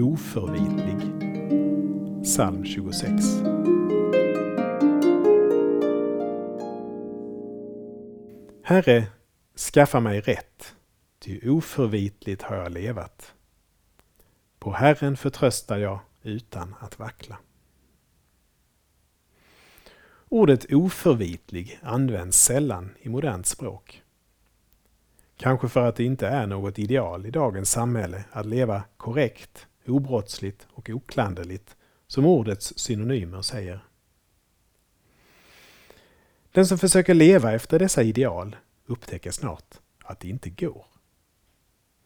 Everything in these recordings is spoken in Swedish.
oförvitlig. Psalm 26. Herre, skaffa mig rätt, ty oförvitligt har jag levat. På Herren förtröstar jag utan att vackla. Ordet oförvitlig används sällan i modernt språk. Kanske för att det inte är något ideal i dagens samhälle att leva korrekt, obrottsligt och oklanderligt, som ordets synonymer säger. Den som försöker leva efter dessa ideal upptäcker snart att det inte går.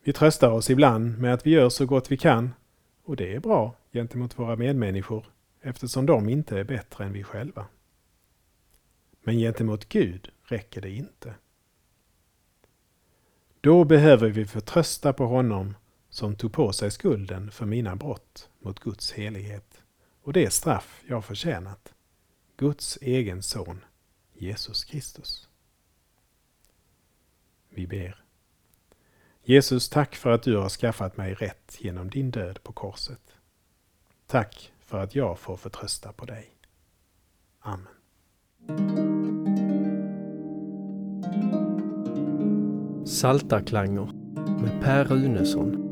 Vi tröstar oss ibland med att vi gör så gott vi kan och det är bra gentemot våra medmänniskor eftersom de inte är bättre än vi själva. Men gentemot Gud räcker det inte. Då behöver vi förtrösta på honom som tog på sig skulden för mina brott mot Guds helighet och det straff jag förtjänat, Guds egen son Jesus Kristus. Vi ber. Jesus, tack för att du har skaffat mig rätt genom din död på korset. Tack för att jag får förtrösta på dig. Amen. Saltarklanger med Per Runesson